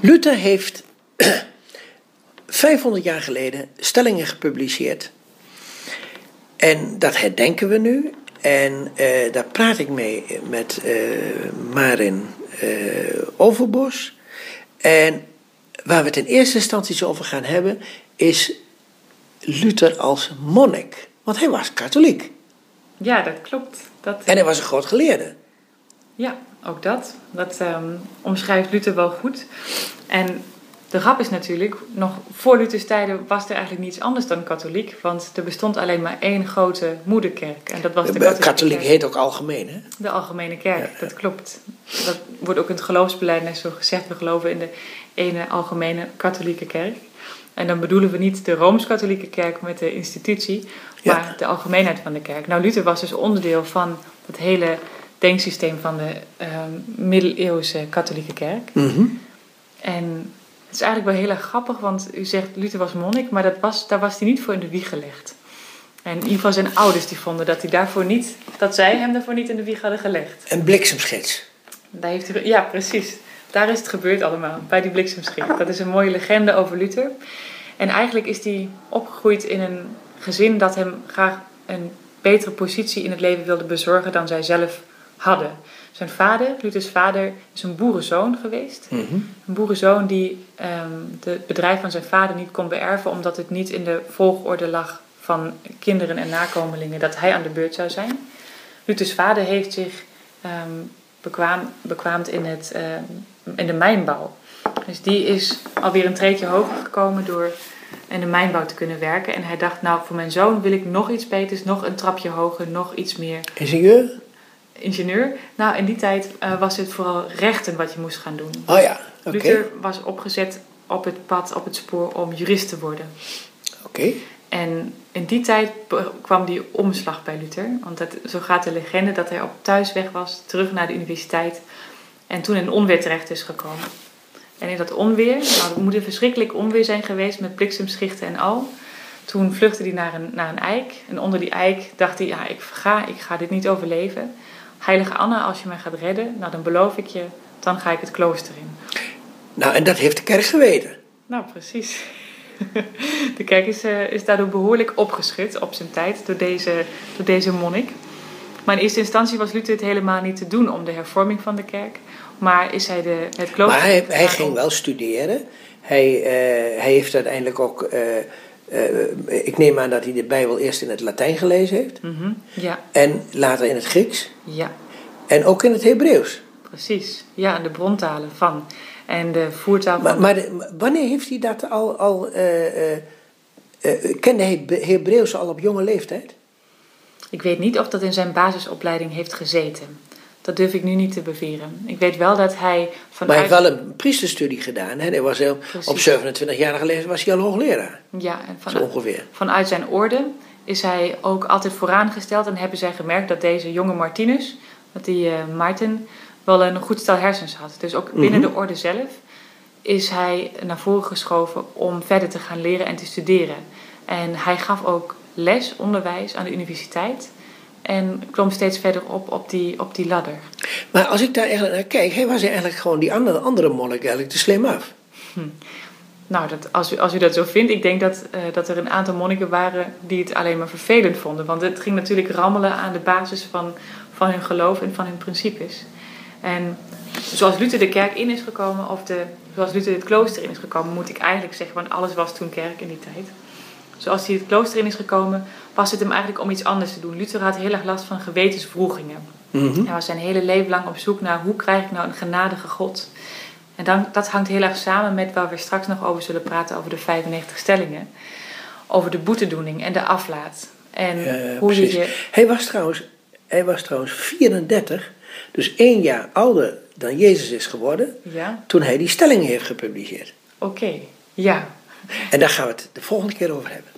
Luther heeft 500 jaar geleden stellingen gepubliceerd. En dat herdenken we nu. En eh, daar praat ik mee met eh, Marin eh, Overbos. En waar we het in eerste instantie over gaan hebben, is Luther als monnik. Want hij was katholiek. Ja, dat klopt. Dat, En hij was een groot geleerde. Ja, ook dat. Dat ehm, omschrijft Luther wel goed. En de grap is natuurlijk, nog voor Luthers tijden was er eigenlijk niets anders dan katholiek. Want er bestond alleen maar één grote moederkerk. En dat was de katholieke Katholiek kerk. heet ook algemeen, hè? De algemene kerk, dat klopt. Dat wordt ook in het geloofsbeleid zo gezegd. We geloven in de ene algemene katholieke kerk. En dan bedoelen we niet de Rooms-Katholieke kerk met de institutie, Ja. maar de algemeenheid van de kerk. Nou, Luther was dus onderdeel van het hele denksysteem van de ehm, middeleeuwse katholieke kerk. Mhm. En het is eigenlijk wel heel erg grappig, want u zegt Luther was monnik, maar dat was, daar was hij niet voor in de wieg gelegd. En in ieder geval zijn ouders die vonden dat, hij daarvoor niet, dat zij hem daarvoor niet in de wieg hadden gelegd. Een bliksemschets. Daar heeft hij, ja, precies. Daar is het gebeurd allemaal, bij die bliksemschicht. Dat is een mooie legende over Luther. En eigenlijk is hij opgegroeid in een gezin dat hem graag een betere positie in het leven wilde bezorgen dan zij zelf hadden. Zijn vader, Luthers vader, is een boerenzoon geweest. Mhm. Een boerenzoon die ehm het bedrijf van zijn vader niet kon beërven omdat het niet in de volgorde lag van kinderen en nakomelingen dat hij aan de beurt zou zijn. Luthers vader heeft zich ehm, bekwaam, bekwaamd in, het, ehm, in de mijnbouw. Dus die is alweer een treedje hoger gekomen door in de mijnbouw te kunnen werken. En hij dacht, nou voor mijn zoon wil ik nog iets beters, nog een trapje hoger, nog iets meer Ingenieur? Ingenieur. Nou, in die tijd eh, was het vooral rechten wat je moest gaan doen. Oh ja, oké. Luther was opgezet op het pad, op het spoor om jurist te worden. Oké. En in die tijd kwam die omslag bij Luther. Want het, zo gaat de legende dat hij op thuisweg was, terug naar de universiteit. En toen in een onweer terecht is gekomen. En in dat onweer, nou, het moet een verschrikkelijk onweer zijn geweest met bliksemschichten en al. Toen vluchtte hij naar een, naar een eik. En onder die eik dacht hij, ja, ik ga, ik ga dit niet overleven. Heilige Anna, als je mij gaat redden, nou dan beloof ik je, dan ga ik het klooster in. Nou, en dat heeft de kerk geweten. Nou, precies. De kerk is, eh, is daardoor behoorlijk opgeschud op zijn tijd door deze, door deze monnik. Maar in eerste instantie was Luther het helemaal niet te doen om de hervorming van de kerk. Maar is hij de, het klooster... Maar hij, hij ging wel studeren. Hij, eh, hij heeft uiteindelijk ook. eh, eh, ik neem aan dat hij de Bijbel eerst in het Latijn gelezen heeft. Mhm, Ja, En later in het Grieks. ja, En ook in het Hebreeuws. precies. Ja, de brontalen van. En de voertaal van... Maar, maar de- maar wanneer heeft hij dat al. al eh, eh, kende hij Hebreeuws al op jonge leeftijd? Ik weet niet of dat in zijn basisopleiding heeft gezeten. Dat durf ik nu niet te beweren. Ik weet wel dat hij Maar vanuit... hij heeft wel een priesterstudie gedaan. Hè? Hij was heel, op Precies. 27-jarige leeftijd was hij al hoogleraar. Ja, en Zo vanuit, ongeveer. vanuit zijn orde is hij ook altijd vooraangesteld. En hebben zij gemerkt dat deze jonge Martinus, dat die eh Maarten, wel een goed stel hersens had. Dus ook binnen Mhm. de orde zelf is hij naar voren geschoven om verder te gaan leren en te studeren. En hij gaf ook les, onderwijs aan de universiteit. En klom steeds verder op op die, op die ladder. Maar als ik daar eigenlijk naar kijk, hij was eigenlijk gewoon die andere, andere monnik eigenlijk te slim af. Nou, dat, als, u, als u dat zo vindt, ik denk dat, eh, dat er een aantal monniken waren die het alleen maar vervelend vonden. Want het ging natuurlijk rammelen aan de basis van, van hun geloof en van hun principes. En zoals Luther de kerk in is gekomen, of de, zoals Luther het klooster in is gekomen, moet ik eigenlijk zeggen, want alles was toen kerk in die tijd. Zoals hij het klooster in is gekomen, was het hem eigenlijk om iets anders te doen. Luther had heel erg last van gewetenswroegingen. Mhm. Hij was zijn hele leven lang op zoek naar hoe krijg ik nou een genadige God. En dan, dat hangt heel erg samen met waar we straks nog over zullen praten, over de 95 stellingen. Over de boetedoening en de aflaat. En hoe precies. je... Hij, was trouwens, hij was trouwens 34, dus één jaar ouder dan Jezus is geworden, Ja, toen hij die stellingen heeft gepubliceerd. oké. Ja, En daar gaan we het de volgende keer over hebben.